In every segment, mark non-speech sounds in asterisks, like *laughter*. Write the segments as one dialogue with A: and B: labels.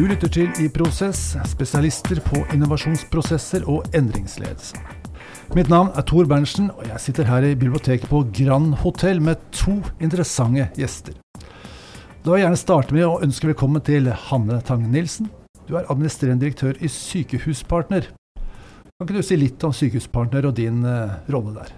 A: Du lytter til I Prosess, spesialister på innovasjonsprosesser og endringsledelse. Mitt navn er Tor Berntsen, og jeg sitter her i biblioteket på Grand Hotell med to interessante gjester. Da vil jeg gjerne starte med å ønske velkommen til Hanne Tangen Nilsen. Du er administrerende direktør i Sykehuspartner. Kan ikke du si litt om Sykehuspartner og din uh, rolle der?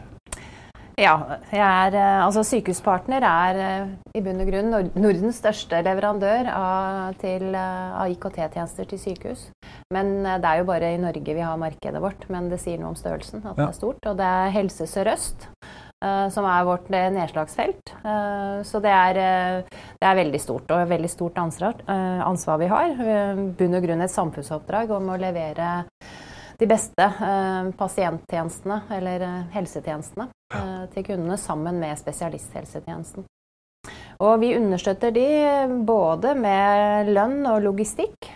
B: Ja, er, eh, altså Sykehuspartner er eh, i bunn og grunn Nordens største leverandør av, til, av IKT-tjenester til sykehus. Men det er jo bare i Norge vi har markedet vårt, men det sier noe om størrelsen. at ja. det er stort. Og det er Helse Sør-Øst som er vårt nedslagsfelt. Så det er, det er, veldig stort, og veldig stort ansvar, ansvar vi har. I bunn og grunn et samfunnsoppdrag om å levere de beste eh, pasienttjenestene, eller eh, helsetjenestene, eh, til kundene sammen med spesialisthelsetjenesten. Og vi understøtter de både med lønn og logistikk,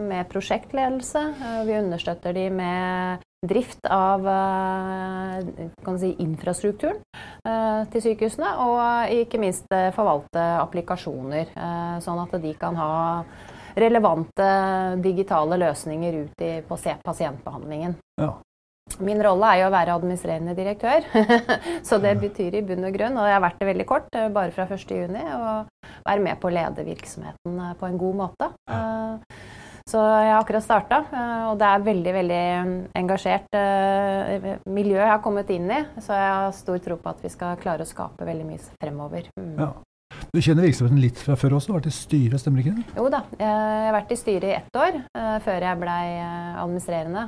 B: med prosjektledelse. Vi understøtter de med drift av si, infrastrukturen til sykehusene, og ikke minst forvalte applikasjoner, sånn at de kan ha relevante digitale løsninger ut i pasientbehandlingen. Ja. Min rolle er jo å være administrerende direktør, *laughs* så det betyr i bunn og grunn, og jeg har vært det veldig kort, eh, bare fra 1.6, å være med på å lede virksomheten eh, på en god måte. Ja. så jeg har akkurat starta, og det er veldig veldig engasjert miljø jeg har kommet inn i. Så jeg har stor tro på at vi skal klare å skape veldig mye fremover. Mm. Ja.
A: Du kjenner virksomheten litt fra før også? Du har vært i styret, stemmer ikke det?
B: Jo da, jeg har vært i styret i ett år uh, før jeg blei uh, administrerende.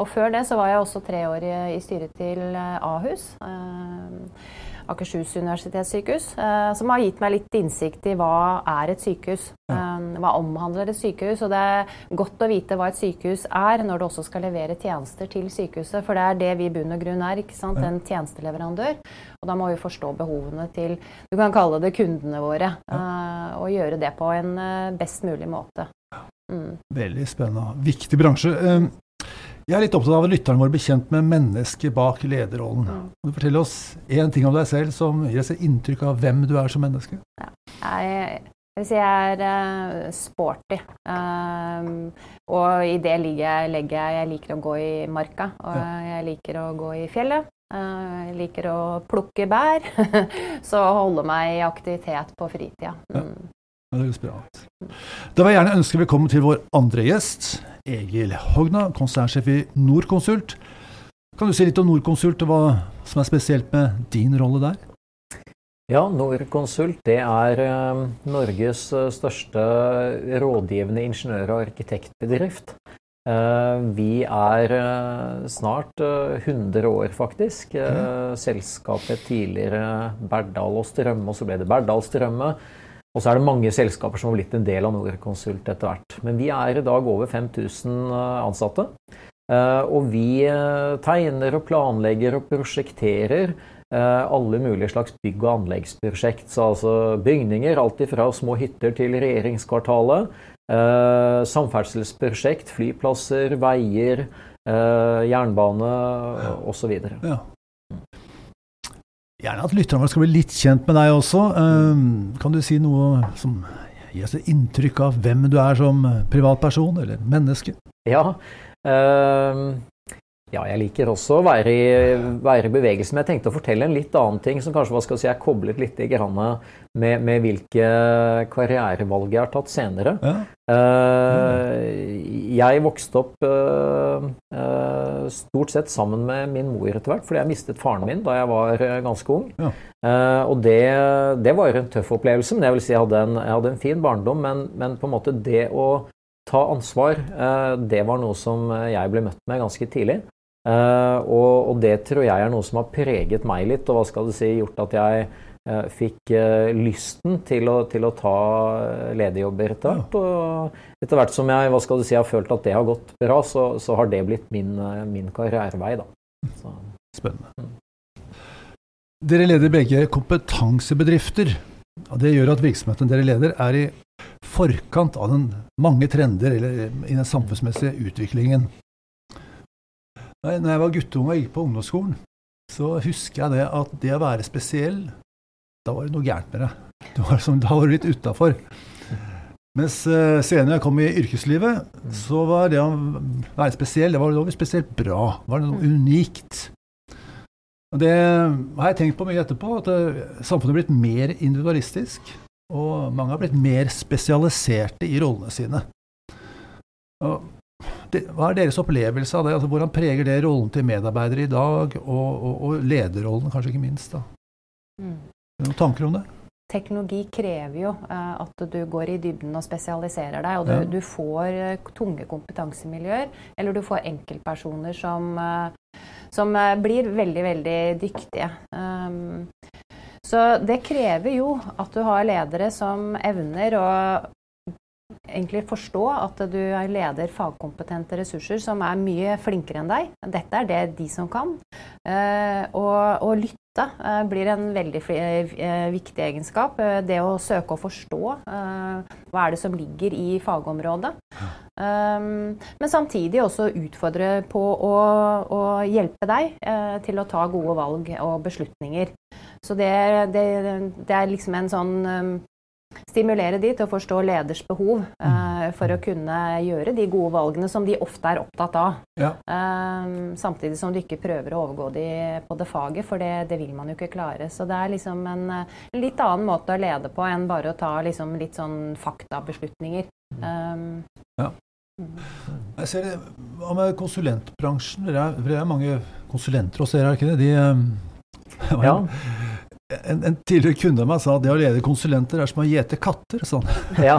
B: Og før det så var jeg også tre år i, styret til Ahus. Akershus universitetssykehus, eh, som har gitt meg litt innsikt i hva er et sykehus. Eh, hva omhandler et sykehus? Og det er godt å vite hva et sykehus er når du også skal levere tjenester til sykehuset. For det er det vi i bunn og grunn er. ikke sant? En tjenesteleverandør. Og da må vi forstå behovene til du kan kalle det kundene våre. Eh, og gjøre det på en best mulig måte.
A: Mm. Veldig spennende. Viktig bransje. Jeg er litt opptatt av at lytterne våre blir kjent med mennesket bak lederrollen. Kan Du fortelle oss én ting om deg selv som gir oss et inntrykk av hvem du er som menneske. Ja.
B: Jeg, jeg vil si jeg er uh, sporty. Um, og i det legger jeg, jeg liker å gå i marka, og jeg liker å gå i fjellet. Uh, jeg liker å plukke bær. *laughs* Så holde meg i aktivitet på fritida. Mm. Ja.
A: Det høres bra ut. Da vil jeg gjerne ønske velkommen til vår andre gjest, Egil Hogna, konsernsjef i Norconsult. Kan du si litt om Norconsult og hva som er spesielt med din rolle der?
C: Ja, Norconsult det er uh, Norges eh, største rådgivende ingeniør- og arkitektbedrift. Uh, vi er snart 100 år, faktisk. Selskapet tidligere Berdal og Strømme, og så ble det Berdal Strømme. Og så er det mange selskaper som har blitt en del av Norconsult etter hvert. Men vi er i dag over 5000 eh, ansatte. Eh, og vi eh, tegner og planlegger og prosjekterer alle mulige slags bygg- og anleggsprosjekt. Så altså bygninger, alt fra små hytter til regjeringskvartalet. Samferdselsprosjekt, flyplasser, veier, jernbane osv. Ja.
A: Gjerne at lytterne våre skal bli litt kjent med deg også. Um, kan du si noe som gir oss et inntrykk av hvem du er som privatperson eller menneske?
C: Ja, um, ja, jeg liker også å være i, være i, bevegelse. Men jeg tenkte å fortelle en litt annen ting som kanskje hva skal jeg si, er koblet litt med, med hvilke karrierevalg jeg har tatt senere. Ja. Uh, jeg vokste opp uh, uh, stort sett sammen med min mor etter hvert, fordi jeg mistet faren min da jeg var ganske ung. Ja. og det, det, var en tøff opplevelse. men Jeg vil si jeg hadde en, jeg hadde en fin barndom, men, men, på en måte det å ta ansvar, det var noe som jeg ble møtt med ganske tidlig. Uh, og, og, det tror jeg er noe som har preget meg litt, og hva skal du si, gjort at jeg uh, fikk uh, lysten til å, til å ta lederjobber etter hvert. Og etter hvert som jeg hva skal du si, har følt at det har gått bra, så, så har det blitt min, min karrierevei. Da. Så.
A: Spennende. Mm. Dere leder begge kompetansebedrifter. og Det gjør at virksomheten dere leder, er i forkant av den mange trender eller i den samfunnsmessige utviklingen. Når jeg var guttunge og gikk på ungdomsskolen, så husker jeg det at det å være spesiell, da var det noe gærent med deg. Da var du litt utafor. Mens uh, senere jeg kom i yrkeslivet, så var det å være spesiell det var noe spesielt bra. Det var noe mm. unikt. Og Det har jeg tenkt på mye etterpå, at uh, samfunnet er blitt mer individualistisk. Og mange har blitt mer spesialiserte i rollene sine. Og det, hva er deres opplevelse av det? Altså, hvordan preger det rollen til medarbeidere i dag, og, og, og lederrollen kanskje ikke minst? da? Mm. Noen tanker om det?
B: Teknologi krever jo uh, at du går i dybden og spesialiserer deg. Og du, ja. du får uh, tunge kompetansemiljøer, eller du får enkeltpersoner som, uh, som blir veldig, veldig dyktige. Um, så det krever jo at du har ledere som evner å egentlig forstå at du leder fagkompetente ressurser som er mye flinkere enn deg. Dette er det de som kan. Uh, og, og, lytte uh, blir en veldig uh, viktig egenskap. det å søke å forstå hva er det som ligger i fagområdet. Men samtidig også utfordre på å, å hjelpe deg til å ta gode valg og beslutninger. Så det, det, det er liksom en sånn stimulere de til å forstå leders behov uh, for å kunne gjøre de gode valgene som de ofte er opptatt av. Ja. Uh, samtidig som du ikke prøver å overgå de på det faget, for det, det vil man jo ikke klare. Så det er liksom en, en litt annen måte å lede på enn bare å ta liksom litt sånn faktabeslutninger. Um,
A: ja. Jeg ser det Hva med konsulentbransjen? Dere er, dere er mange konsulenter hos dere, er ikke det? De, *laughs* ja en, en, tidligere kunde av meg sa at det å lede konsulenter er som å gjete katter. Sånn.
C: Ja.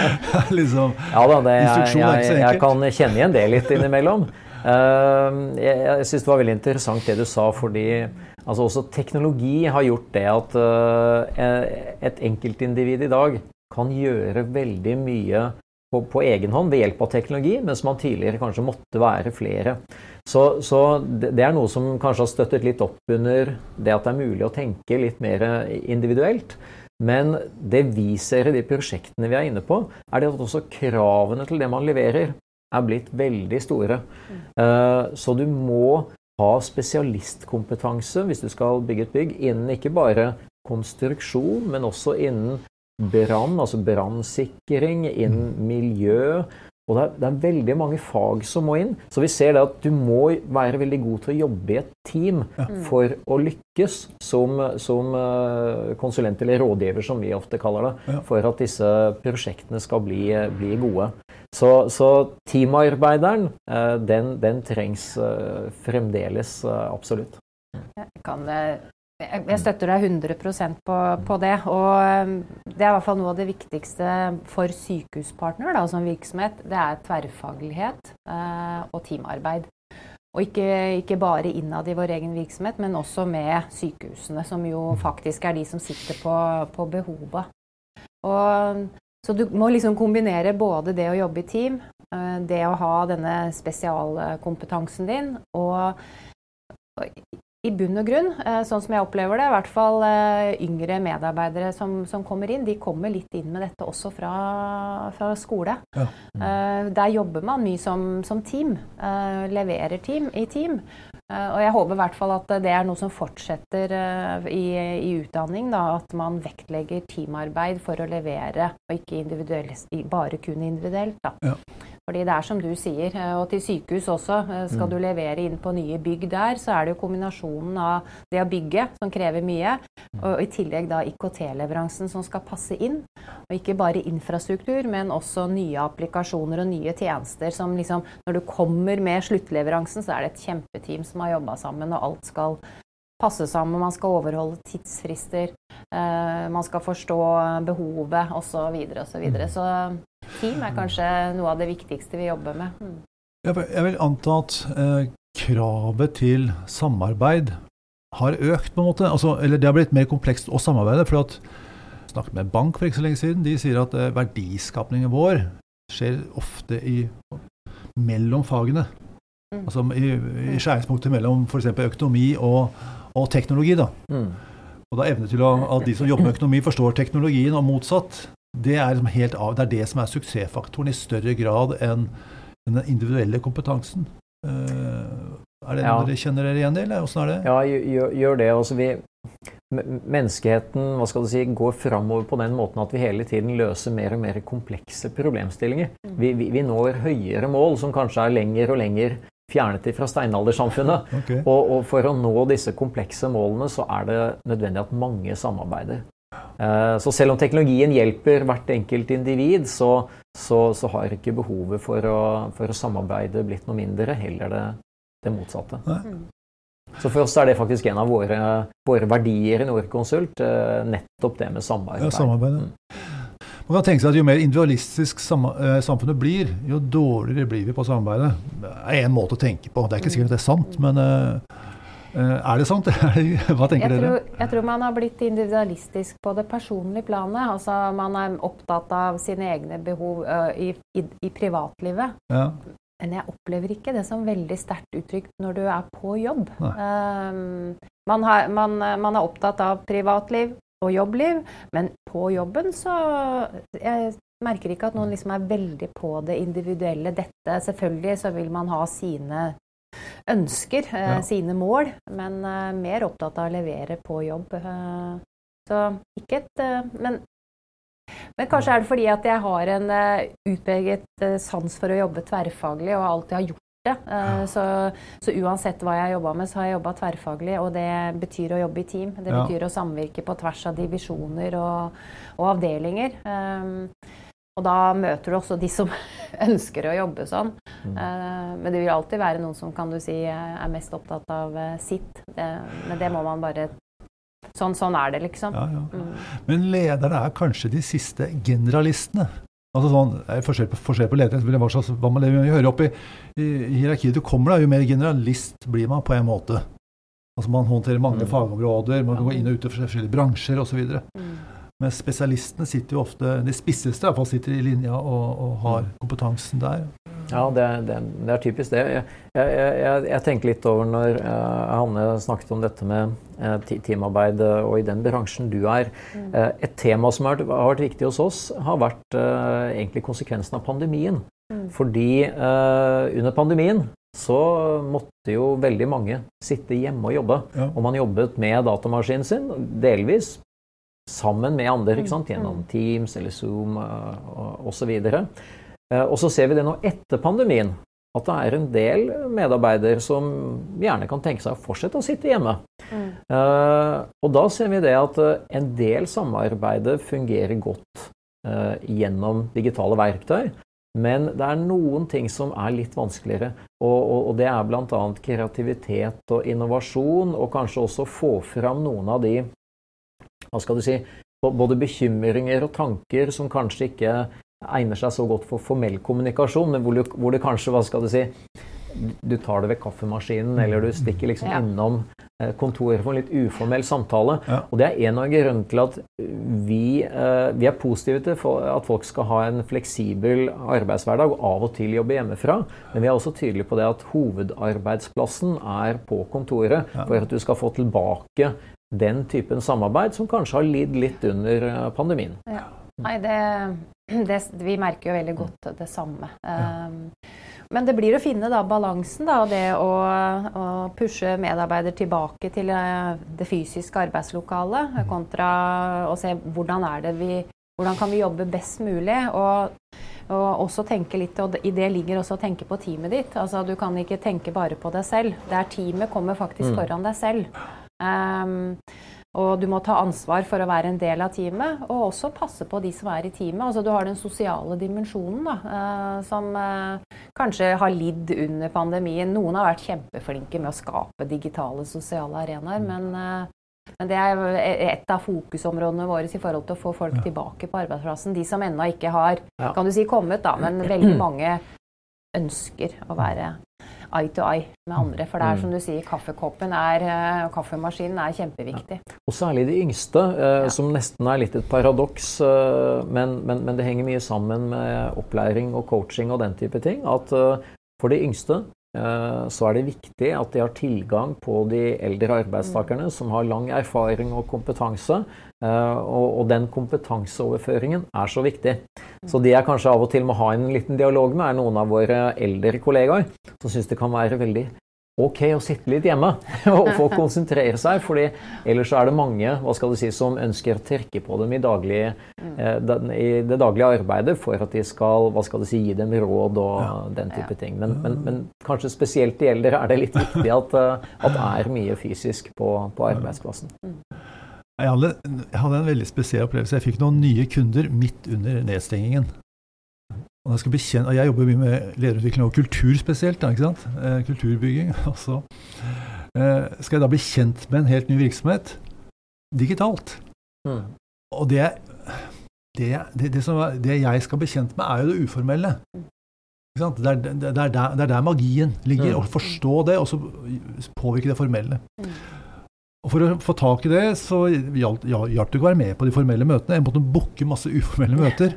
C: *laughs*
A: liksom,
C: ja da, det, jeg, jeg, jeg, kan kjenne igjen det litt innimellom. Uh, jeg jeg syns det var veldig interessant det du sa, fordi altså også teknologi har gjort det at uh, et enkeltindivid i dag kan gjøre veldig mye på, på, egen hånd ved hjelp av teknologi, mens man tidligere kanskje måtte være flere. Så, så, det er noe som kanskje har støttet litt opp under det at det er mulig å tenke litt mer individuelt. Men det vi ser i de prosjektene vi er inne på, er det at også kravene til det man leverer, er blitt veldig store. Uh, så du må ha spesialistkompetanse hvis du skal bygge et bygg, innen ikke bare konstruksjon, men også innen brann, altså brannsikring, innen miljø. Og det er, det er, veldig mange fag som må inn. Så vi ser det at du må være veldig god til å jobbe i et team ja. for å lykkes som, som, eh, konsulent eller rådgiver, som vi ofte kaller det, ja. for at disse prosjektene skal bli, bli gode. Så, så teamarbeideren, eh, den, den trengs eh, fremdeles absolutt.
B: Jeg kan jeg støtter deg 100% på, på, det. Og um, det er i hvert fall noe av det viktigste for Sykehuspartner da, som virksomhet. Det er tverrfaglighet eh, og teamarbeid. Og ikke, ikke, bare innad i vår egen virksomhet, men også med sykehusene, som jo faktisk er de som sitter på, på behovet. Og, så du må liksom kombinere både det å jobbe i team, eh, det å ha denne spesialkompetansen din, og i bunn og grunn, eh, sånn som jeg opplever det, i hvert fall eh, yngre medarbeidere som, som kommer inn, de kommer litt inn med dette også fra, fra skole. Ja. Mm. Der jobber man mye som, som, team. Leverer team i team. Og jeg håper i hvert fall at det er noe som fortsetter i, i utdanning. Da, at man vektlegger teamarbeid for å levere, og ikke bare kun individuelt. Da. Ja. Fordi det er som du sier, eh, og til sykehus også. Eh, skal mm. du levere inn på nye bygg der, så er det jo kombinasjonen av det å bygge, som krever mye, mm. og i tillegg da IKT-leveransen som skal passe inn. Og ikke bare infrastruktur, men også nye applikasjoner og nye tjenester som liksom Når du kommer med sluttleveransen, så er det et kjempeteam som har jobba sammen, og alt skal passe sammen. Man skal overholde tidsfrister, eh, man skal forstå behovet osv. Så, videre, og så, videre. Mm. så Team er kanskje noe av det viktigste vi jobber med. Mm.
A: Jeg vil anta at eh, kravet til samarbeid har økt, på en måte. Altså, eller det har blitt mer komplekst å samarbeide. for at jeg snakket med en bank for ikke så lenge siden. De sier at eh, verdiskapningen vår skjer ofte i, mellom fagene. Mm. Altså i, i skjæringspunktet mellom f.eks. økonomi og, og teknologi. da. Mm. Og da evne til å, at de som jobber med økonomi, forstår teknologien, og motsatt. Det er, liksom helt av, det er det som er suksessfaktoren i større grad enn den individuelle kompetansen. Uh, er det noe dere kjenner dere igjen i, eller åssen er det?
C: Ja, gjør, gjør det. Altså, vi, menneskeheten hva skal du si, går framover på den måten at vi hele tiden løser mer og mer komplekse problemstillinger. Mm. Vi, vi, vi når høyere mål som kanskje er lenger og lenger fjernet fra steinaldersamfunnet. *laughs* Okay. Og, og, for å nå disse komplekse målene så er det nødvendig at mange samarbeider. Eh, så selv om teknologien hjelper hvert enkelt individ, så, så, så har ikke behovet for å, for å, samarbeide blitt noe mindre. Heller det, det motsatte. Nei. Så for oss er det faktisk en av våre, våre verdier i Norconsult. Eh, nettopp det med samarbeid.
A: Ja, samarbeid. Mm. Man kan tenke seg at Jo mer individualistisk eh, samfunnet blir, jo dårligere blir vi på samarbeidet. Det er én måte å tenke på. Det er ikke sikkert at det er sant, men uh, er det sånt? *laughs* Hva tenker
B: jeg
A: dere?
B: Tror, jeg tror man har blitt individualistisk på det personlige planet. Altså Man er opptatt av sine egne behov uh, i, i, i, privatlivet. Ja. Men jeg opplever ikke det som veldig sterkt uttrykt når du er på jobb. Um, man, har, man, man, er opptatt av privatliv og jobbliv, men på jobben så Jeg merker ikke at noen liksom er veldig på det individuelle. Dette Selvfølgelig så vil man ha sine ønsker, uh, ja. sine mål, men uh, mer opptatt av å levere på jobb. Uh, så ikke et Men men kanskje er det fordi at jeg har en utpreget sans for å jobbe tverrfaglig, og alltid har gjort det. Så, så, uansett hva jeg har jobba med, så har jeg jobba tverrfaglig, og det betyr å jobbe i team. Det ja. betyr å samvirke på tvers av divisjoner og, og avdelinger. Um, og da møter du også de som *laughs* ønsker å jobbe sånn. Mm. men det vil alltid være noen som kan du si er mest opptatt av sitt. men det må man bare Sånn, sånn er det, liksom. Ja, ja.
A: Mm. Men lederne er kanskje de siste generalistene. Altså sånn, det er forskjell på, forskjell på ledere, hva, slags, hva man hører opp i, i, hierarkiet du kommer, da, jo mer generalist blir man på en måte. Altså Man håndterer mange mm. fagområder, man kan gå inn og ut i forskjellige bransjer osv. Mm. Men spesialistene sitter jo ofte, de spisseste i hvert fall sitter i linja og, og har mm. kompetansen der.
C: Ja, det, det, det, er typisk det. Jeg, jeg, jeg, jeg tenker litt over når uh, Hanne snakket om dette med uh, teamarbeid uh, og i den bransjen du er. Uh, et tema som har, har, vært viktig hos oss, har vært egentlig konsekvensen av pandemien. Mm. Fordi under pandemien så måtte jo veldig mange sitte hjemme og jobbe. Ja. Og man jobbet med datamaskinen sin, delvis sammen med andre? Mm. gjennom Teams eller Zoom osv. Og, og, Eh, og så ser vi det nå etter pandemien, at det er en del medarbeidere som gjerne kan tenke seg å fortsette å sitte hjemme. Mm. Uh, og da ser vi det at en del samarbeidet fungerer godt uh, gjennom digitale verktøy. Men det er noen ting som er litt vanskeligere. Og, og, og det er bl.a. kreativitet og innovasjon, og kanskje også få fram noen av de hva skal du si, både bekymringer og tanker som kanskje ikke egner seg så godt for formell kommunikasjon, men hvor, du, hvor det kanskje, hva skal du si du tar det ved kaffemaskinen, eller du stikker liksom ja. innom eh, kontoret for en litt uformell samtale. Ja. Og det er en av grunnene til at vi, eh, vi, er positive til at folk skal ha en fleksibel arbeidshverdag og av og til jobbe hjemmefra. Men vi er også tydelige på det at hovedarbeidsplassen er på kontoret for at du skal få tilbake den typen samarbeid som kanskje har lidd litt under pandemien. pandemien.
B: Nei, det det, vi merker jo veldig godt det samme. Ja. Um, men det blir å finne da balansen, da, det å, å, pushe medarbeider tilbake til eh, det fysiske arbeidslokalet, mm. kontra å se hvordan er det vi hvordan kan vi jobbe best mulig? Og, og, også tenke litt, og I det ligger også å tenke på teamet ditt. Altså, du kan ikke tenke bare på deg selv. Det er teamet kommer faktisk mm. foran deg selv. Um, og du må ta ansvar for å være en del av teamet, og også passe på de som er i teamet. Altså, du har den sosiale dimensjonen, da, uh, som uh, kanskje har lidd under pandemien. Noen har vært kjempeflinke med å skape digitale sosiale arenaer, mm. men, uh, men det er et av fokusområdene våre i forhold til å få folk tilbake på arbeidsplassen. De som ennå ikke har kan du si, kommet, da, men *clears throat* veldig mange ønsker å være eye to eye med andre. For det er mm. som du sier, kaffekoppen er, og eh, kaffemaskinen er kjempeviktig.
C: Ja. Og særlig de yngste, eh, ja. som nesten er litt et paradoks, eh, men, men, men, det henger mye sammen med opplæring og coaching og den type ting. At eh, for de yngste eh, så er det viktig at de har tilgang på de eldre arbeidstakerne mm. som har lang erfaring og kompetanse, og, og, den kompetanseoverføringen er så viktig. Så de jeg kanskje av og til må ha en liten dialog med, er noen av våre eldre kollegaer som syns det kan være veldig ok å sitte litt hjemme *laughs* og få konsentrere seg. fordi ellers er det mange hva skal du si, som ønsker å trekke på dem i, daglig, eh, i det daglige arbeidet for at de skal hva skal du si, gi dem råd og ja. den type ting. Men, men, men, kanskje spesielt de eldre er det litt viktig at, eh, at det er mye fysisk på, på arbeidsplassen.
A: Jeg hadde, jeg hadde, en veldig spesiell opplevelse. Jeg fikk noen nye kunder midt under nedstengingen. Og jeg, bekjenne, og jeg jobber mye med lederutvikling og kultur spesielt. Da, ikke sant? Eh, kulturbygging. *laughs* Og så eh, skal jeg da bli kjent med en helt ny virksomhet digitalt. Mm. Og det, det, det, det, som, det, jeg skal bli kjent med, er jo det uformelle. Det er, det, er der, det er der magien ligger. Mm. Å forstå det, og så påvirke det formelle. Mm. Og For å få tak i det, så hjalp det ikke å være med på de formelle møtene. Jeg måtte booke masse uformelle møter.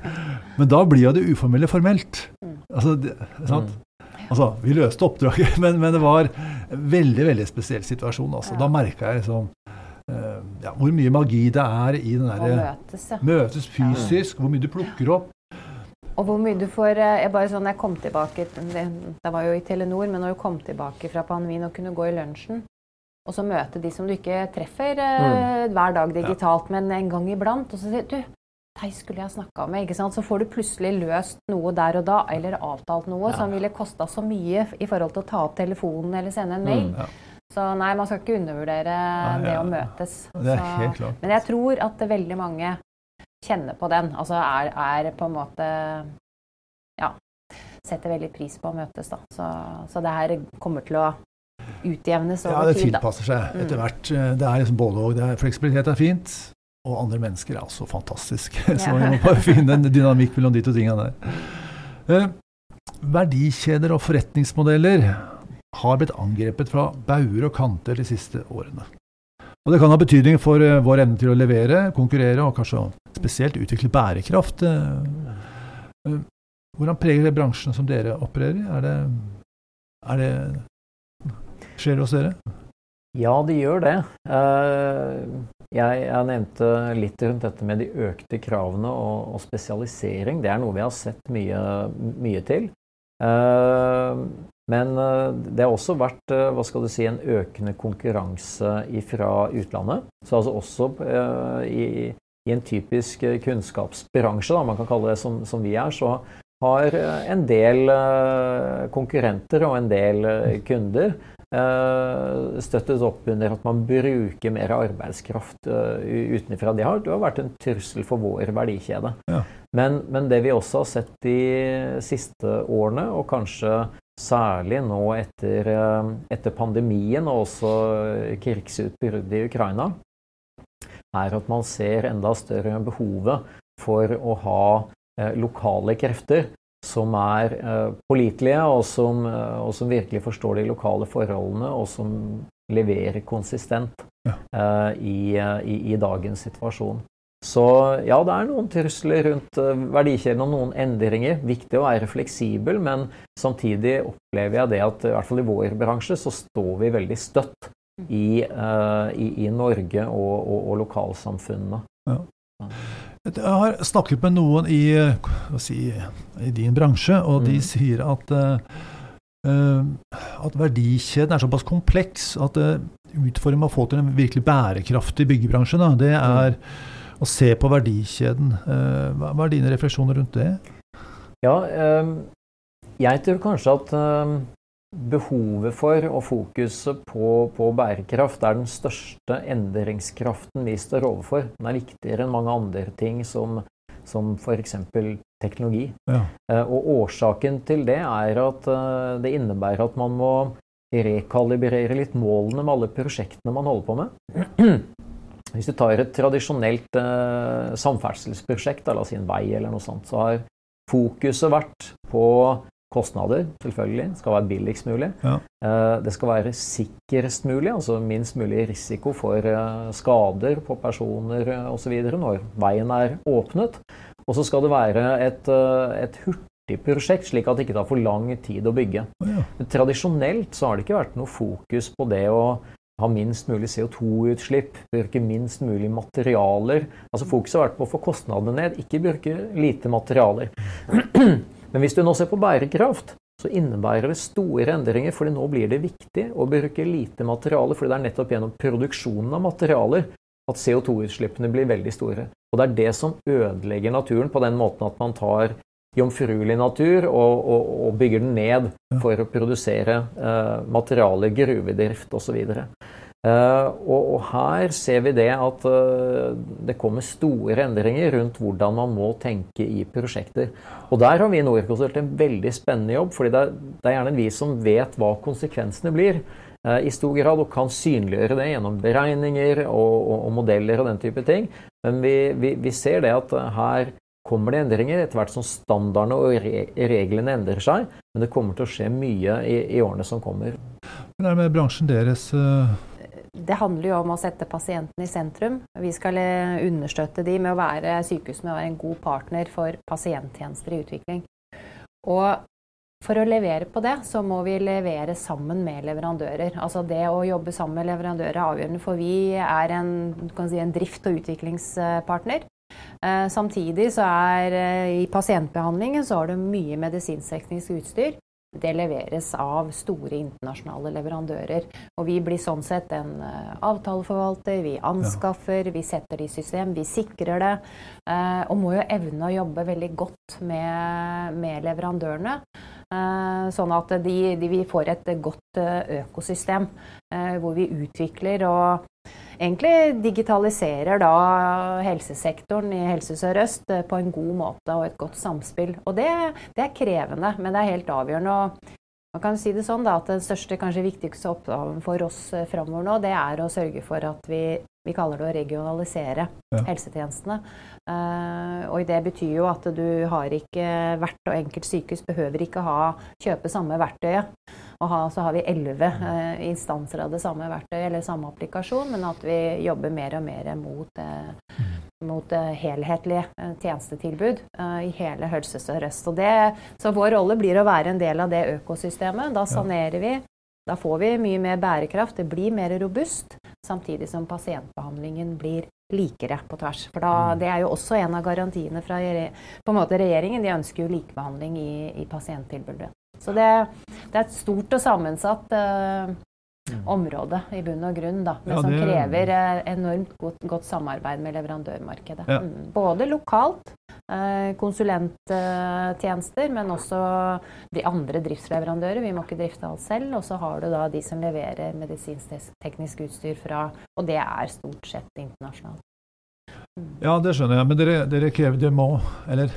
A: Men da blir jo det uformelle formelt. Altså, det, sant? Altså, vi løste oppdraget, *laughs* men, men, det var en veldig veldig spesiell situasjon. Altså. Da merka jeg liksom uh, ja, hvor mye magi det er i den derre møtes, ja. møtes fysisk, hvor mye du plukker opp.
B: Og hvor mye du får eh, jeg bare sånn, jeg kom tilbake, det, det var jo i Telenor, men når du kom tilbake fra pandemien og kunne gå i lunsjen og så møte de som du ikke treffer eh, mm. hver dag digitalt, ja. men en gang iblant. Og så sier du deg skulle jeg snakka med. ikke sant? Så får du plutselig løst noe der og da, eller avtalt noe ja. som ville kosta så mye i forhold til å ta opp telefonen eller sende en mail. Mm, ja. Så nei, man skal ikke undervurdere nei, det å møtes.
A: Det er helt klart.
B: Men jeg tror at veldig mange kjenner på den. Altså er, er på en måte Ja. Setter veldig pris på å møtes, da. Så, så det her kommer til å utjevnes over
A: tid. Ja, det tilpasser seg mm. etter hvert. Det er liksom både og. Fleksibilitet er fint, og andre mennesker er også fantastisk. *laughs* Så vi må bare finne en dynamikk mellom de to tingene der. Eh, verdikjeder og forretningsmodeller har blitt angrepet fra bauger og kanter de siste årene. Og Det kan ha betydning for uh, vår evne til å levere, konkurrere og kanskje spesielt utvikle bærekraft. Uh, hvordan preger det bransjen som dere opererer i? Er det, er det skjer hos dere?
C: Ja, det gjør det. Eh, jeg, jeg, nevnte litt rundt dette med de økte kravene og, og spesialisering. Det er noe vi har sett mye, mye til. Eh, men eh, det har også vært hva skal du si, en økende konkurranse fra utlandet. Så altså også i, i en typisk kunnskapsbransje, da, man kan kalle det som, som vi er, så har en del konkurrenter og en del kunder Eh, støttet opp under at man bruker mer arbeidskraft eh, utenfra. Det har, det har vært en trussel for vår verdikjede. Ja. Men, men, det vi også har sett de siste årene, og kanskje særlig nå etter, eh, etter pandemien og også krigsutbruddet i Ukraina, er at man ser enda større behovet for å ha lokale krefter som er uh, pålitelige, og som, uh, og som, virkelig forstår de lokale forholdene, og som leverer konsistent ja. uh, i, i, i, dagens situasjon. Så ja, det er noen trusler rundt verdikjeden og noen endringer. Viktig å være fleksibel, men samtidig opplever jeg det at i hvert fall i vår bransje så står vi veldig støtt i, i Norge og, og, og lokalsamfunnene. Ja.
A: Jeg har snakket med noen i, si, i din bransje, og de mm. sier at, uh, at verdikjeden er såpass kompleks at uh, utfordringen med å få til en virkelig bærekraftig byggebransje, da, det er mm. å se på verdikjeden. Hva, er dine refleksjoner rundt det?
C: Ja, jeg tror kanskje at behovet for og fokuset på, på, bærekraft er den største endringskraften vi står overfor. Den er viktigere enn mange andre ting som, som f.eks. teknologi. Ja. Eh, og årsaken til det er at eh, det innebærer at man må rekalibrere litt målene med alle prosjektene man holder på med. *clears throat* Hvis du tar et tradisjonelt eh, samferdselsprosjekt, la oss si en vei eller noe sånt, så har fokuset vært på Kostnader, selvfølgelig. Skal være billigst mulig. Ja. Eh, det skal være sikrest mulig, altså minst mulig risiko for eh, skader på personer eh, osv. når veien er åpnet. Og så skal det være et, et hurtigprosjekt, slik at det ikke tar for lang tid å bygge. Ja. Tradisjonelt så har det ikke vært noe fokus på det å ha minst mulig CO2-utslipp, bruke minst mulig materialer. Altså Fokuset har vært på å få kostnadene ned, ikke bruke lite materialer. *clears throat* Men hvis du nå ser på bærekraft, så så innebærer det store endringer, fordi nå blir det viktig å bruke lite materiale. fordi det er nettopp gjennom produksjonen av materialer at CO2-utslippene blir veldig store. Og det er det som ødelegger naturen på den måten at man tar jomfruelig natur og, og, og bygger den ned for å produsere eh, materialer, gruvedrift osv. Uh, og, og, her ser vi det at uh, det kommer store endringer rundt hvordan man må tenke i prosjekter. Og der har vi i Norconsult en veldig spennende jobb, fordi det er, det er, gjerne vi som vet hva konsekvensene blir. Uh, I stor grad og kan synliggjøre det gjennom beregninger og, og, og modeller og den type ting. Men vi, vi, vi ser det at her kommer det endringer etter hvert som standardene og re reglene endrer seg. Men det kommer til å skje mye i, i årene som kommer.
A: Men er det med bransjen deres
B: det handler jo om å sette pasienten i sentrum. Vi skal eh, understøtte de med å være sykehus med å være en god partner for pasienttjenester i utvikling. Og for å levere på det, så må vi levere sammen med leverandører. Altså det å jobbe sammen med leverandører er avgjørende, for vi er en, si, en drift- og utviklingspartner. Eh, samtidig så er eh, i pasientbehandlingen så har du mye medisinskteknisk utstyr det leveres av store internasjonale leverandører. Og vi blir sånn sett en uh, avtaleforvalter. Vi anskaffer, vi setter det i system, vi sikrer det. Uh, og må jo evne å jobbe veldig godt med, med leverandørene. Uh, sånn at de, de, vi får et godt økosystem hvor vi utvikler og egentlig digitaliserer da helsesektoren i Helse Sør-Øst eh, på en god måte og et godt samspill. Og det, det, er krevende, men det er helt avgjørende. Og man kan si det sånn da, at Den største, kanskje viktigste oppgaven for oss eh, framover nå, det er å sørge for at vi, vi kaller det å regionalisere ja. helsetjenestene. Uh, og det betyr jo at du har ikke hvert og enkelt sykehus behøver ikke ha, kjøpe samme verktøyet og ha, så har vi elleve eh, instanser av det samme verktøyet eller samme applikasjon, men at vi jobber mer og mer mot, eh, mot eh, helhetlige eh, tjenestetilbud eh, i hele Helse Sør-Øst. Så vår rolle blir å være en del av det økosystemet. Da sanerer vi. Da får vi mye mer bærekraft, det blir mer robust, samtidig som pasientbehandlingen blir likere på tvers. For da, mm. Det er jo også en av garantiene fra på en måte regjeringen. De ønsker jo likebehandling i, i pasienttilbudet. Så det, det, er et stort og sammensatt uh, område i bunn og grunn, da, men ja, som krever uh, enormt godt, godt, samarbeid med leverandørmarkedet. Ja. Mm. Både lokalt, uh, konsulenttjenester, men også de andre driftsleverandører. Vi må ikke drifte alt selv. Og så har du da de som leverer medisinsk-teknisk utstyr fra Og det er stort sett internasjonalt.
A: Mm. Ja, det skjønner jeg. Men dere, dere krever det må Eller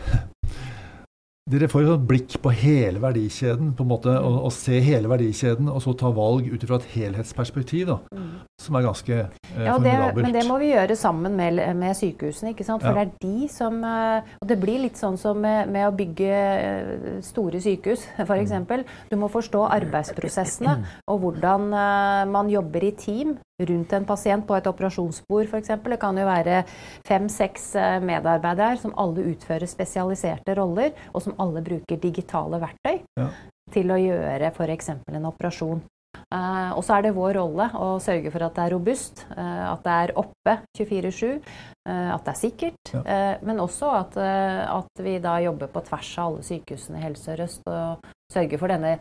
A: dere får et blikk på hele verdikjeden, på en måte, og, og se hele verdikjeden, og så ta valg ut fra et helhetsperspektiv, da, mm. Som er ganske eh, ja, formidabelt.
B: Men det må vi gjøre sammen med, med sykehusene, ikke sant? for ja. det er de som eh, Og det blir litt sånn som med, med å bygge eh, store sykehus, *laughs* f.eks. Mm. Du må forstå arbeidsprosessene og hvordan uh, man jobber i team rundt en pasient på et operasjonsbord f.eks. Det kan jo være fem-seks eh, medarbeidere som alle utfører spesialiserte roller, og som alle bruker digitale verktøy ja. til å gjøre f.eks. en operasjon. Uh, og så er det vår rolle å sørge for at det er robust, uh, at det er oppe 24-7, uh, at det er sikkert. Ja. men også at, at, vi da jobber på tvers av alle sykehusene i Helse Sør-Øst og sørger for denne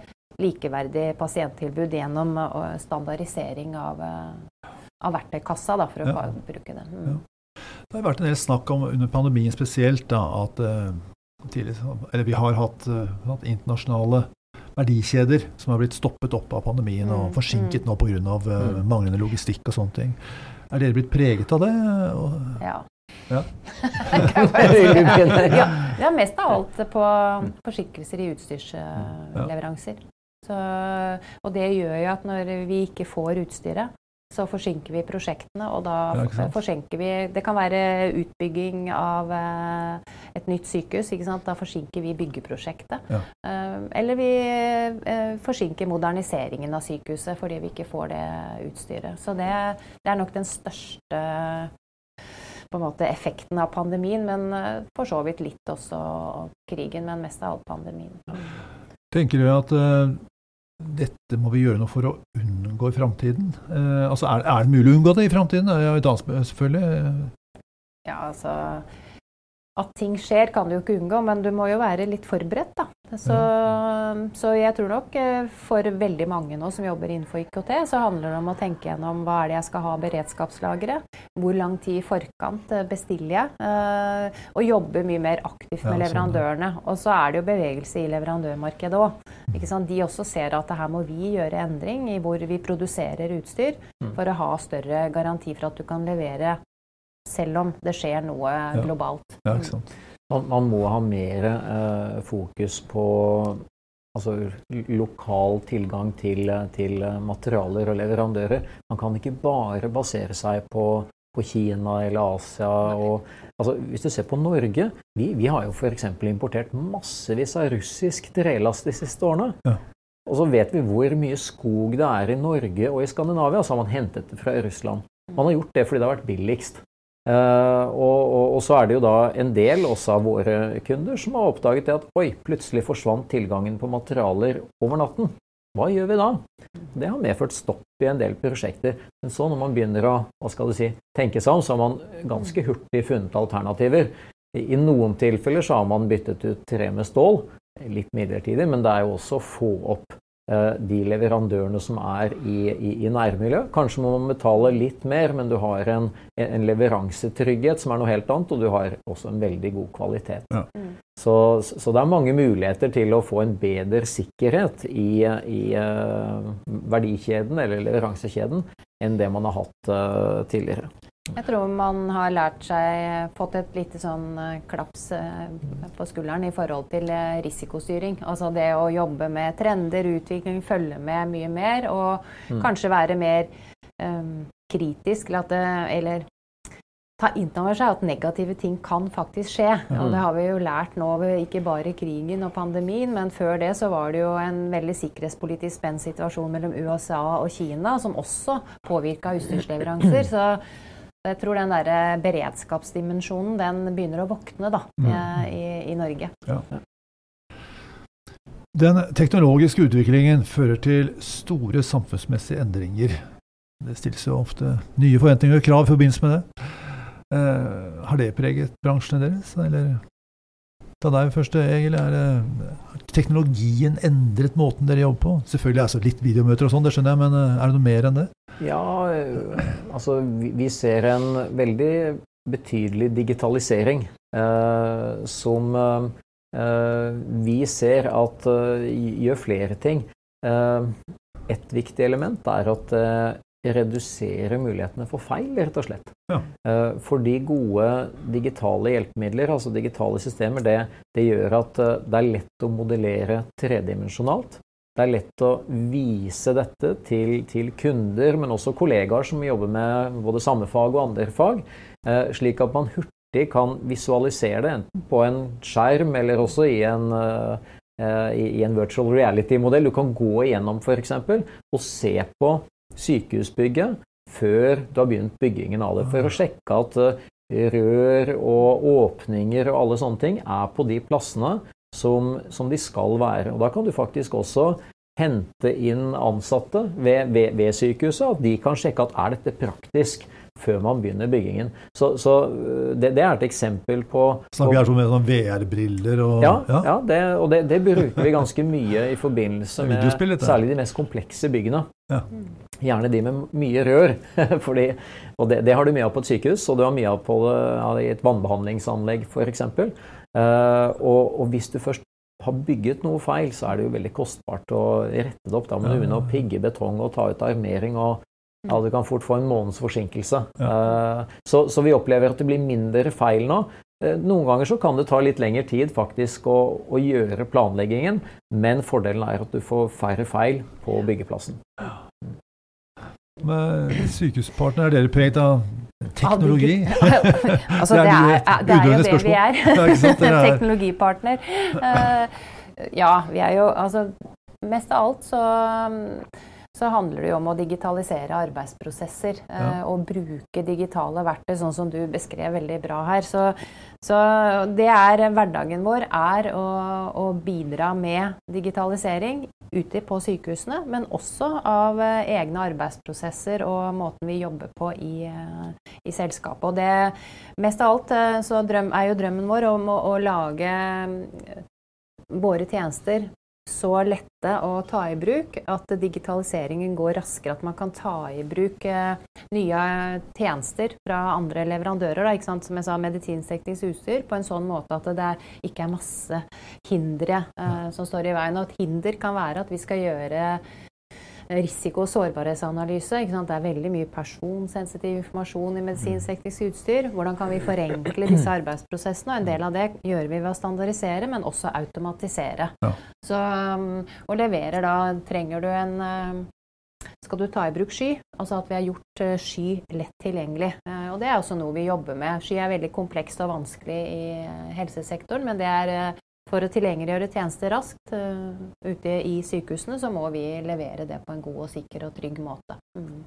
B: likeverdige pasienttilbud gjennom standardisering av, av verktøykassa, da, for å ja. bruke det. Mm. Ja.
A: Det har vært en del snakk om under pandemien spesielt da, at tidlig, vi har hatt, hatt internasjonale verdikjeder som har blitt stoppet opp av pandemien og mm, forsinket mm. nå pga. Uh, mm. manglende logistikk og sånne ting. Er dere blitt preget av det?
B: Ja.
A: Ja. *laughs* *laughs*
B: ja. ja, mest av alt på forsinkelser i utstyrsleveranser. Så, og det gjør jo at når vi ikke får utstyret, så forsinker vi prosjektene, og da ja, forsinker vi Det kan være utbygging av eh, et nytt sykehus. Da forsinker vi byggeprosjektet. Ja. Eh, eller vi eh, forsinker moderniseringen av sykehuset fordi vi ikke får det utstyret. Så det, det er nok den største på en måte effekten av pandemien, men for så vidt litt også krigen, men mest av alt pandemien.
A: Tenker du at dette må vi gjøre noe for å unngå i framtiden. Eh, altså, er, er, det mulig å unngå det i framtiden? Ja, selvfølgelig.
B: Ja, altså At ting skjer kan du jo ikke unngå, men du må jo være litt forberedt, da. Så, så, jeg tror nok eh, for veldig mange nå som jobber innenfor IKT, så handler det om å tenke gjennom hva er det jeg skal ha beredskapslagre, hvor lang tid i forkant eh, bestiller jeg, uh, og jobbe mye mer aktivt med sånn, leverandørene. Og så er det jo bevegelse i leverandørmarkedet òg. De også ser at her må vi gjøre endring i hvor vi produserer utstyr mm. for å ha større garanti for at du kan levere selv om det skjer noe ja. globalt.
A: Ja, ikke sant.
C: Man, man må ha mer eh, fokus på altså, lokal tilgang til, til, materialer og leverandører. Man kan ikke bare basere seg på, på Kina eller Asia. Og, altså, hvis du ser på Norge Vi, vi har jo f.eks. importert massevis av russisk trelast de siste årene. Ja. Og så vet vi hvor mye skog det er i Norge og i Skandinavia. Så har man hentet det fra Russland. Man har gjort det fordi det har vært billigst. Uh, og, og, og, så er det jo da en del også av våre kunder som har oppdaget det at oi, plutselig forsvant tilgangen på materialer over natten. Hva gjør vi da? Det har medført stopp i en del prosjekter. Men så når man begynner å hva skal du si, tenke seg om, så har man ganske hurtig funnet alternativer. I, noen tilfeller så har man byttet ut tre med stål, litt midlertidig, men det er jo også å få opp de leverandørene som er i, i, i nærmiljøet. Kanskje må man betale litt mer, men du har en, en, leveransetrygghet som er noe helt annet, og du har også en veldig god kvalitet. Ja. Så, så, det er mange muligheter til å få en bedre sikkerhet i, i uh, verdikjeden eller leveransekjeden enn det man har hatt uh, tidligere.
B: Jeg tror man har lært seg, fått et lite sånn eh, klaps eh, på skulderen i forhold til eh, risikostyring. Altså det å jobbe med trender, utvikling, følge med mye mer. Og mm. kanskje være mer um, kritisk eller, det, eller ta inn over seg at negative ting kan faktisk skje. Mm. Og det har vi jo lært nå, ikke bare krigen og pandemien, men før det så var det jo en veldig sikkerhetspolitisk spent situasjon mellom USA og Kina som også påvirka utstyrsleveranser. *clears throat* Så jeg tror den der beredskapsdimensjonen den begynner å våkne da, mm. i, i, Norge. Ja.
A: Den teknologiske utviklingen fører til store samfunnsmessige endringer. Det stilles jo ofte nye forventninger og krav i forbindelse med det. Eh, har det preget bransjene deres? Eller ta deg først, Egil. Er teknologien endret måten dere jobber på? Selvfølgelig er det litt videomøter og sånn, det skjønner jeg, men eh, er det noe mer enn det?
C: Ja, altså vi ser en veldig betydelig digitalisering eh, som eh, vi ser at uh, gjør flere ting. Eh, et viktig element er at det reduserer mulighetene for feil, rett og slett. Ja. Eh, fordi gode digitale hjelpemidler, altså digitale systemer, det, det gjør at det er lett å modellere tredimensjonalt. Det er lett å vise dette til, til, kunder, men også kollegaer som jobber med både samme fag og andre fag, eh, slik at man hurtig kan visualisere det enten på en skjerm eller også i en, eh, i en virtual reality-modell. Du kan gå igjennom f.eks. og se på sykehusbygget før du har begynt byggingen av det, for å sjekke at eh, rør og åpninger og alle sånne ting er på de plassene som, som, de skal være. Og Da kan du faktisk også hente inn ansatte ved, ved, ved, sykehuset, at de kan sjekke at er dette praktisk før man begynner byggingen. Så, så øh, det, det, er et eksempel på
A: Snakker vi her med sånn VR-briller og
C: Ja, ja. ja det, og det, det, bruker vi ganske mye i forbindelse med særlig de mest komplekse byggene. Ja. Gjerne de med mye rør. *laughs* Fordi, og det, har du mye av på et sykehus, og du har mye av på det, i et vannbehandlingsanlegg f.eks. Uh, og, og, hvis du først har bygget noe feil, så er det jo veldig kostbart å rette det opp. Da må du begynne å pigge betong og ta ut armering, og ja, du kan fort få en måneds forsinkelse. Uh, så, så, vi opplever at det blir mindre feil nå. Uh, noen ganger så kan det ta litt lengre tid faktisk å, å, gjøre planleggingen, men fordelen er at du får færre feil på byggeplassen. Ja.
A: Med sykehuspartner, er dere preget av Teknologi? *laughs*
B: altså, *laughs* det, er, det, er, jo det vi er. *laughs* Teknologipartner. Uh, ja, vi er jo Altså, mest av alt så, så handler det jo om å digitalisere arbeidsprosesser. Ja. Og bruke digitale verktøy, sånn som du beskrev veldig bra her. Så, så det er hverdagen vår, er å, å bidra med digitalisering ute på sykehusene, men også av eh, egne arbeidsprosesser og måten vi jobber på i, eh, i selskapet. Og det, mest av alt eh, så drøm, er jo drømmen vår om å, å lage våre tjenester så lette å ta i bruk at digitaliseringen går raskere. At man kan ta i bruk eh, nye tjenester fra andre leverandører. Da, Som jeg sa, medisinteknisk utstyr på en sånn måte at det ikke er masse hindre eh, som står i veien. Og et hinder kan være at vi skal gjøre risiko- og sårbarhetsanalyse. Det er veldig mye personsensitiv informasjon i medisinsk-teknisk utstyr. Hvordan kan vi forenkle disse arbeidsprosessene? Og en del av det gjør vi ved å standardisere, men også automatisere. Ja. Så, um, og leverer da Trenger du en um, skal du ta i bruk sky, altså at vi har gjort uh, sky lett tilgjengelig. Uh, og Det er også noe vi jobber med. Sky er veldig komplekst og vanskelig i uh, helsesektoren, men det er for å tilgjengeliggjøre tjenester raskt uh, ute i sykehusene, så må vi levere det på en god og sikker og trygg måte. Mm.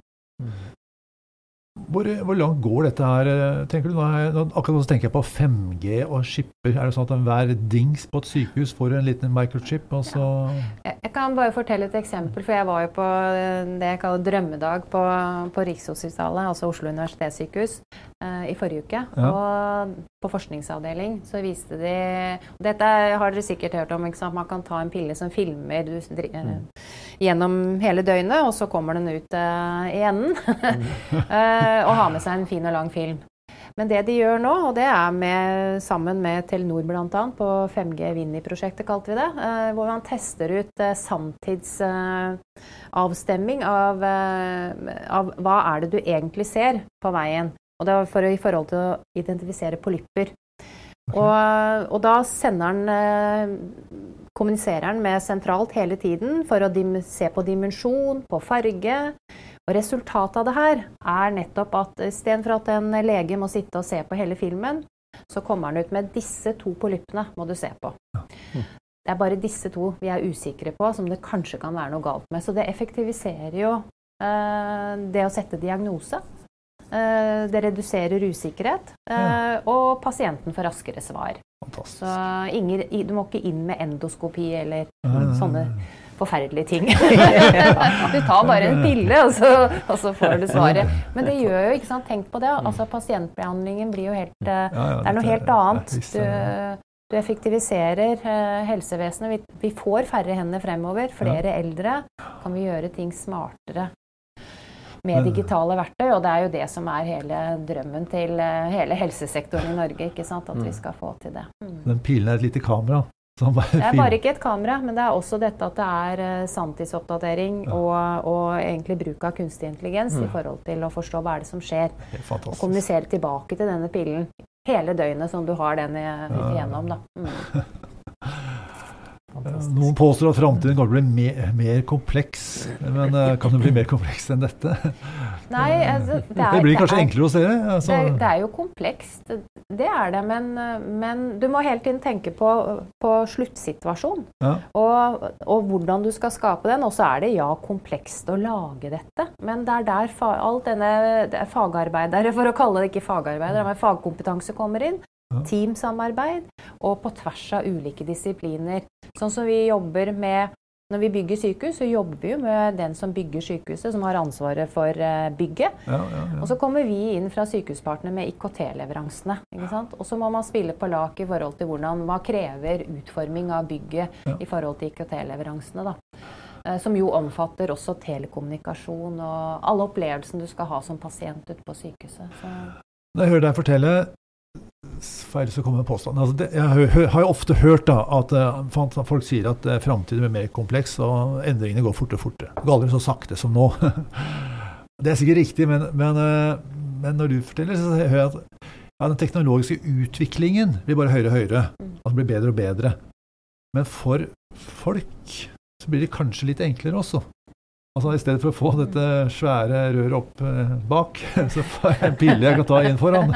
A: Hvor, hvor, langt går dette her? Eh, tenker du? Nå, akkurat nå tenker jeg på 5G og skipper. Er det sånn at hver dings på et sykehus får en liten microchip? Og så
B: ja. Jeg kan bare fortelle et eksempel. For jeg var jo på eh, det jeg kaller drømmedag på, på Rikshospitalet, altså Oslo universitetssykehus, i forrige uke. Ja. Og på forskningsavdeling så viste de og Dette har dere sikkert hørt om. Man kan ta en pille som filmer du, mm. gjennom hele døgnet, og så kommer den ut uh, i enden. *laughs* *laughs* Eh, og har med seg en fin og lang film. Men det de gjør nå, og det er med, sammen med Telenor bl.a. på 5G Vinni-prosjektet, kalte vi det, uh, hvor man tester ut eh, sanntidsavstemming av, av, hva er det du egentlig ser på veien. Og det var for, i forhold til å identifisere polypper. Okay. Og, og, da sender den kommuniserer han med sentralt hele tiden for å se på dimensjon, på farge. Og Resultatet av det her er nettopp at istedenfor at en lege må sitte og se på hele filmen, så kommer han ut med disse to polyppene må du se på. Det er bare disse to vi er usikre på, som det kanskje kan være noe galt med. Så det effektiviserer jo eh, det å sette diagnose. Eh, det reduserer usikkerhet, ja. og pasienten får raskere svar. Fantastisk. Så ingen, du må ikke inn med endoskopi eller sånne forferdelige ting. *laughs* du tar bare en pille, og så, og så, får du svaret. Men det gjør jo ikke sant, Tenk på det. altså Pasientbehandlingen blir jo helt eh, Det er noe helt annet. Du, du effektiviserer helsevesenet. Vi, vi, får færre hender fremover. Flere eldre. Kan vi gjøre ting smartere med digitale verktøy? Og det er jo det som er hele drømmen til uh, hele helsesektoren i Norge. ikke sant, At vi mm. skal få til det.
A: Mm. Den pilen er et lite kamera
B: det er bare ikke et kamera, men det er også dette at det er uh, sanntidsoppdatering ja. og, og, egentlig bruk av kunstig intelligens ja. i forhold til å forstå hva er det som skjer. Og kommunisere tilbake til denne pillen hele døgnet som du har den igjennom. Da. Mm. *laughs*
A: Fantastisk. Noen påstår at framtiden kan bli mer, mer, kompleks, men uh, kan det bli mer kompleks enn dette?
B: Nei, altså, *laughs* det, er,
A: det, blir kanskje
B: det er,
A: enklere å se?
B: Altså. Det, det, er jo komplekst, det er det. Men, men du må hele tiden tenke på, på sluttsituasjonen. ja. og, og, hvordan du skal skape den. Og så er det ja, komplekst å lage dette, men det er der fa alt denne fagarbeidere, for å kalle det ikke fagarbeidere, men fagkompetanse kommer inn teamsamarbeid og på tvers av ulike disipliner. Sånn som vi jobber med når vi bygger sykehus, så jobber vi jo med den som bygger sykehuset, som har ansvaret for eh, bygget. Ja, ja, ja. Og så kommer vi inn fra Sykehuspartner med IKT-leveransene. Og så må man spille på lak i forhold til hvordan man krever utforming av bygget i forhold til IKT-leveransene. Eh, som jo omfatter også telekommunikasjon og alle opplevelsene du skal ha som pasient ute på sykehuset. Så.
A: Når jeg hører deg fortelle, feil så kommer påstanden. Altså det, jeg har jo ofte hørt da, at uh, folk sier at uh, framtiden blir mer kompleks, og endringene går fortere og fortere. Det går aldri så sakte som nå. *laughs* det er sikkert riktig, men, men, uh, men, når du forteller, så hører jeg at ja, den teknologiske utviklingen blir bare høyere og høyere. Altså blir bedre og bedre. Men for folk så blir det kanskje litt enklere også. Altså I stedet for å få dette svære røret opp eh, bak, *laughs* så får jeg en pille jeg kan ta inn foran.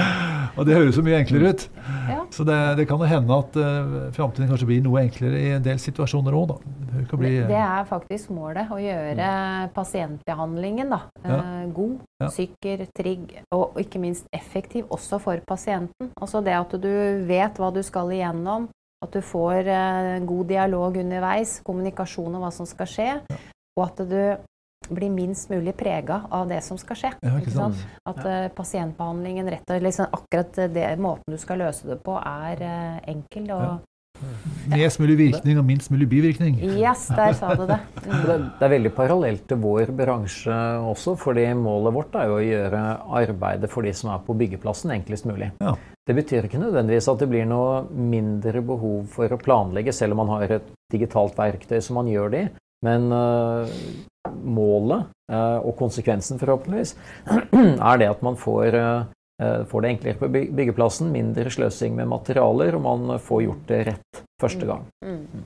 A: *laughs* og det høres så mye enklere ut. Ja. Så det, det, kan jo hende at eh, framtiden kanskje blir noe enklere i en del situasjoner òg, da.
B: Det, bli, eh, det, er faktisk målet. Å gjøre mm. pasientbehandlingen da, ja. uh, god, ja. sikker, trygg og ikke minst effektiv også for pasienten. Altså det at du vet hva du skal igjennom. At du får eh, god dialog underveis, kommunikasjon om hva som skal skje. Ja og at du blir minst mulig prega av det som skal skje. Ja, at ja. uh, pasientbehandlingen rett og liksom, akkurat det måten du skal løse det på, er uh, enkel og,
A: Mest mulig virkning og minst mulig bivirkning.
B: Yes, der sa du det. *laughs* Mm.
C: Det, det er veldig parallelt til vår bransje også, fordi målet vårt er jo å gjøre arbeidet for de som er på byggeplassen, enklest mulig.
A: Ja.
C: Det betyr ikke nødvendigvis at det blir noe mindre behov for å planlegge, selv om man har et digitalt verktøy som man gjør det i. Men øh, målet øh, og konsekvensen, forhåpentligvis, *clears throat* er det at man får, øh, får det enklere på byggeplassen, mindre sløsing med materialer, og man får gjort det rett første gang.
B: Mm.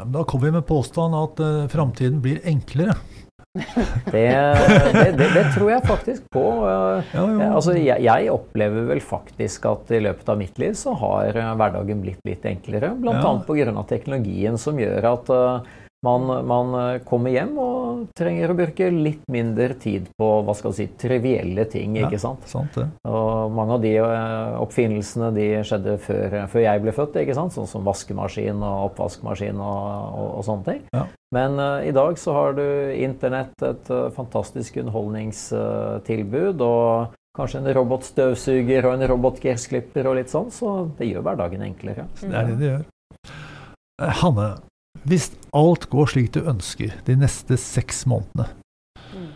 A: Da kommer vi med påstanden at uh, framtiden blir enklere. *laughs*
C: Det, det, det, det tror jeg faktisk på.
A: Ja.
C: Eh, Altså, jeg, jeg opplever vel faktisk at i løpet av mitt liv så har eh, hverdagen blitt litt enklere. Bl.a.
A: Ja.
C: pga. teknologien som gjør at eh, man, man eh, kommer hjem og trenger å bruke litt mindre tid på hva skal si, trivielle ting.
A: Ja.
C: ikke sant?
A: Sant det.
C: Og mange av de eh, oppfinnelsene de skjedde før, før jeg ble født, ikke sant? sånn som vaskemaskin og oppvaskmaskin og, og, og sånne ting.
A: Ja.
C: Men uh, i dag så har du internett, et uh, fantastisk underholdningstilbud, og kanskje en robotstøvsuger og en robotgressklipper og litt sånn, så det gjør hverdagen enklere.
A: Det er det det gjør. Eh, Hanne, hvis alt går slik du ønsker de neste seks månedene
B: Mm.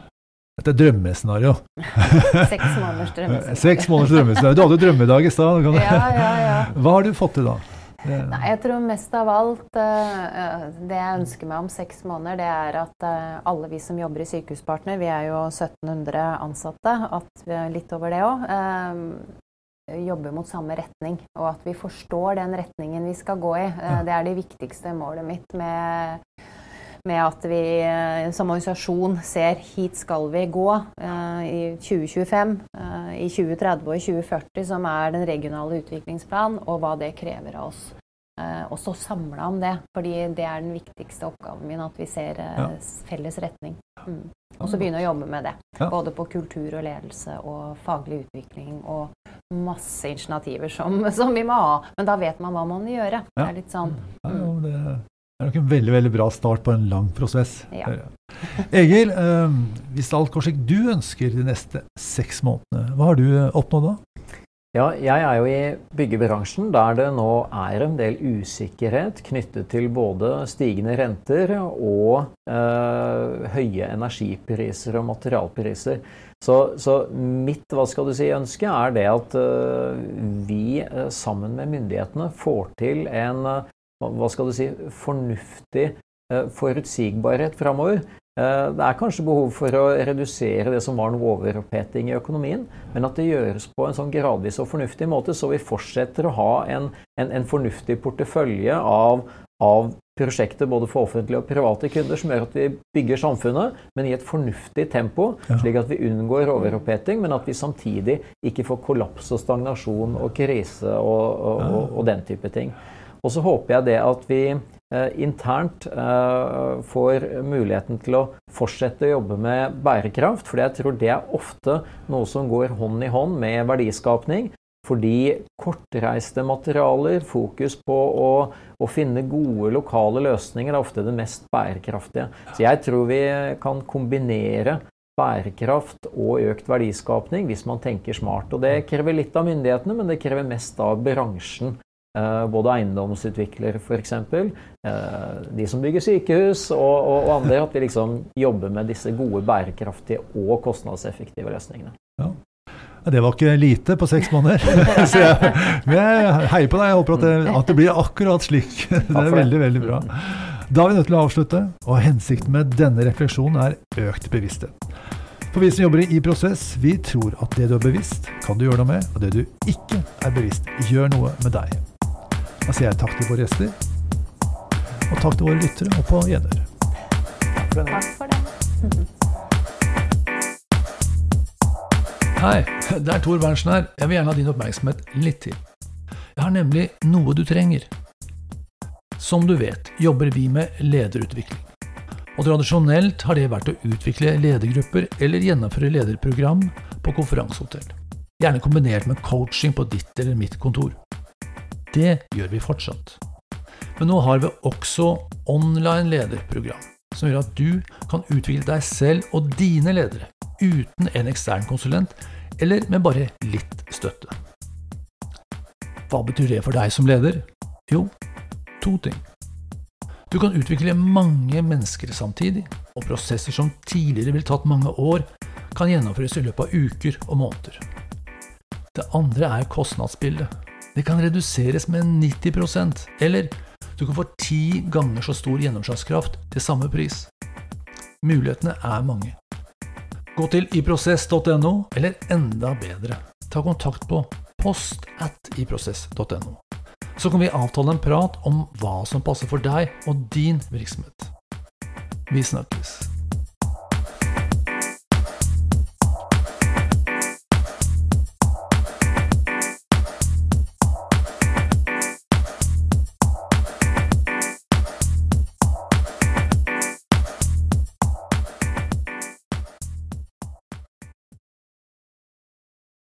A: Dette er drømmescenario. *laughs*
B: Seks måneders *laughs* drømmescenario.
A: Seks måneders drømmescenario. Du hadde jo drømmedag i stad.
B: Ja, ja, ja.
A: Hva har du fått til da?
B: Nei, jeg tror mest av alt eh, Det jeg ønsker meg om seks måneder, det er at eh, alle vi som jobber i Sykehuspartner, vi er jo 1700 ansatte, at vi er litt over det òg, jobber mot samme retning. Og at vi forstår den retningen vi skal gå i. Eh, Det er det viktigste målet mitt med med at vi eh, som organisasjon ser hit skal vi gå eh, i 2025, eh, i 2030 og i 2040, som er den regionale utviklingsplanen, og hva det krever av oss. Og så samla om det, fordi det er den viktigste oppgaven min, at vi ser
A: Ja.
B: felles retning. Mm. Og så begynne å jobbe med det. Både på kultur og ledelse og faglig utvikling og masse initiativer som, som vi må ha. Men da vet man hva man må gjøre. Det er litt sånn
A: Ja, jo, det er nok en veldig veldig bra start på en lang prosess.
B: Ja.
A: Egil, eh, hvis alt går slik du ønsker de neste seks månedene, hva har du eh, oppnådd da?
C: Ja, jeg er jo i byggebransjen der det nå er en del usikkerhet knyttet til både stigende renter og eh, høye energipriser og materialpriser. Så, så mitt hva skal du si, ønske er det at uh, vi uh, sammen med myndighetene får til en uh, hva- skal du si, fornuftig forutsigbarhet framover. Det er kanskje behov for å redusere det som var noe overoppheting i økonomien, men at det gjøres på en sånn gradvis og fornuftig måte, så vi fortsetter å ha en, en, en fornuftig portefølje av, av prosjekter både for offentlige og private kunder som gjør at vi bygger samfunnet, men i et fornuftig tempo,
A: Ja.
C: slik at vi unngår overoppheting, men at vi samtidig ikke får kollaps og stagnasjon og krise og, og, og, og den type ting. Og så håper jeg det at vi eh, internt eh, får muligheten til å fortsette å jobbe med bærekraft, for jeg tror det er ofte noe som går hånd i hånd med verdiskapning. Fordi kortreiste materialer, fokus på å, å finne gode lokale løsninger, er ofte det mest bærekraftige. Så jeg tror vi kan kombinere bærekraft og økt verdiskapning hvis man tenker smart. Og det krever litt av myndighetene, men det krever mest av bransjen. Eh, både eiendomsutviklere f.eks., eh, de som bygger sykehus og, og, og andre. At vi liksom jobber med disse gode, bærekraftige og kostnadseffektive løsningene.
A: Ja, Det var ikke lite på seks måneder. *laughs* Så jeg, men jeg heier på deg. Jeg håper at det, at det blir akkurat slik. *laughs* Det er veldig, veldig bra. Da er vi nødt til å avslutte, og hensikten med denne refleksjonen er økt bevissthet. For vi som jobber i prosess, vi tror at det du er bevisst, kan du gjøre noe med, og det du ikke er bevisst, gjør noe med deg. Da sier jeg takk til våre gjester, og takk til våre lyttere, og på gjenhør.
B: Takk for det. *laughs*
A: Hei, det er Tor Berntsen her. Jeg vil gjerne ha din oppmerksomhet litt til. Jeg har nemlig noe du trenger. Som du vet, jobber vi med lederutvikling. Og tradisjonelt har det vært å utvikle ledergrupper eller gjennomføre lederprogram på konferansehotell. Gjerne kombinert med coaching på ditt eller mitt kontor. Det gjør vi fortsatt. Men nå har vi også online lederprogram, som gjør at du kan utvikle deg selv og dine ledere uten en ekstern konsulent, eller med bare litt støtte. Hva betyr det for deg som leder? Jo, to ting. Du kan utvikle mange mennesker samtidig, og prosesser som tidligere ville tatt mange år, kan gjennomføres i løpet av uker og måneder. Det andre er kostnadsbildet. Det kan reduseres med 90% eller du kan få ti ganger så stor gjennomslagskraft til samme pris. Mulighetene er mange. Gå til iprosess.no, eller enda bedre, ta kontakt på post at iprosess.no. Så kan vi avtale en prat om hva som passer for deg og din virksomhet. Vi snakkes.